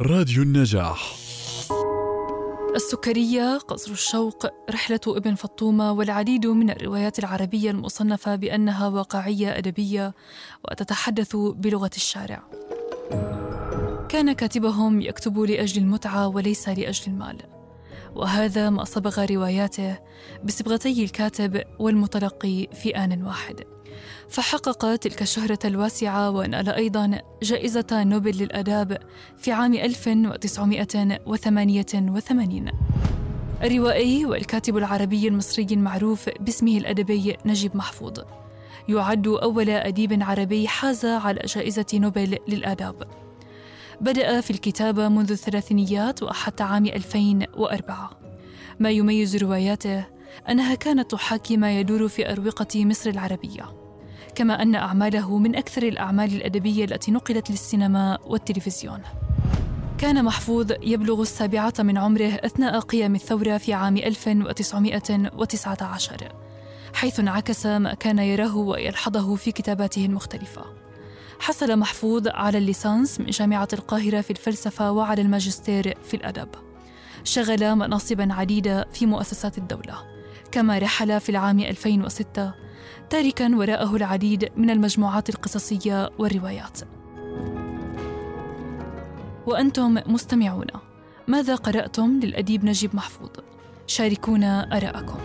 راديو النجاح. السكرية قصر الشوق رحلة ابن فطومة والعديد من الروايات العربية المصنفة بأنها واقعية أدبية وتتحدث بلغة الشارع. كان كاتبهم يكتب لأجل المتعة وليس لأجل المال. وهذا ما صبغ رواياته بصبغتي الكاتب والمتلقي في آن واحد. فحقق تلك الشهرة الواسعة ونال أيضا جائزة نوبل للآداب في عام 1988 الروائي والكاتب العربي المصري المعروف باسمه الأدبي نجيب محفوظ. يعد أول أديب عربي حاز على جائزة نوبل للآداب. بدأ في الكتابة منذ الثلاثينيات وحتى عام 2004 ما يميز رواياته؟ أنها كانت تحاكي ما يدور في أروقة مصر العربية. كما أن أعماله من أكثر الأعمال الأدبية التي نقلت للسينما والتلفزيون. كان محفوظ يبلغ السابعة من عمره أثناء قيام الثورة في عام 1919 حيث انعكس ما كان يراه ويلحظه في كتاباته المختلفة. حصل محفوظ على الليسانس من جامعة القاهرة في الفلسفة وعلى الماجستير في الأدب. شغل مناصبا عديدة في مؤسسات الدولة كما رحل في العام 2006 تاركا وراءه العديد من المجموعات القصصية والروايات. وأنتم مستمعون. ماذا قرأتم للأديب نجيب محفوظ؟ شاركونا ارائكم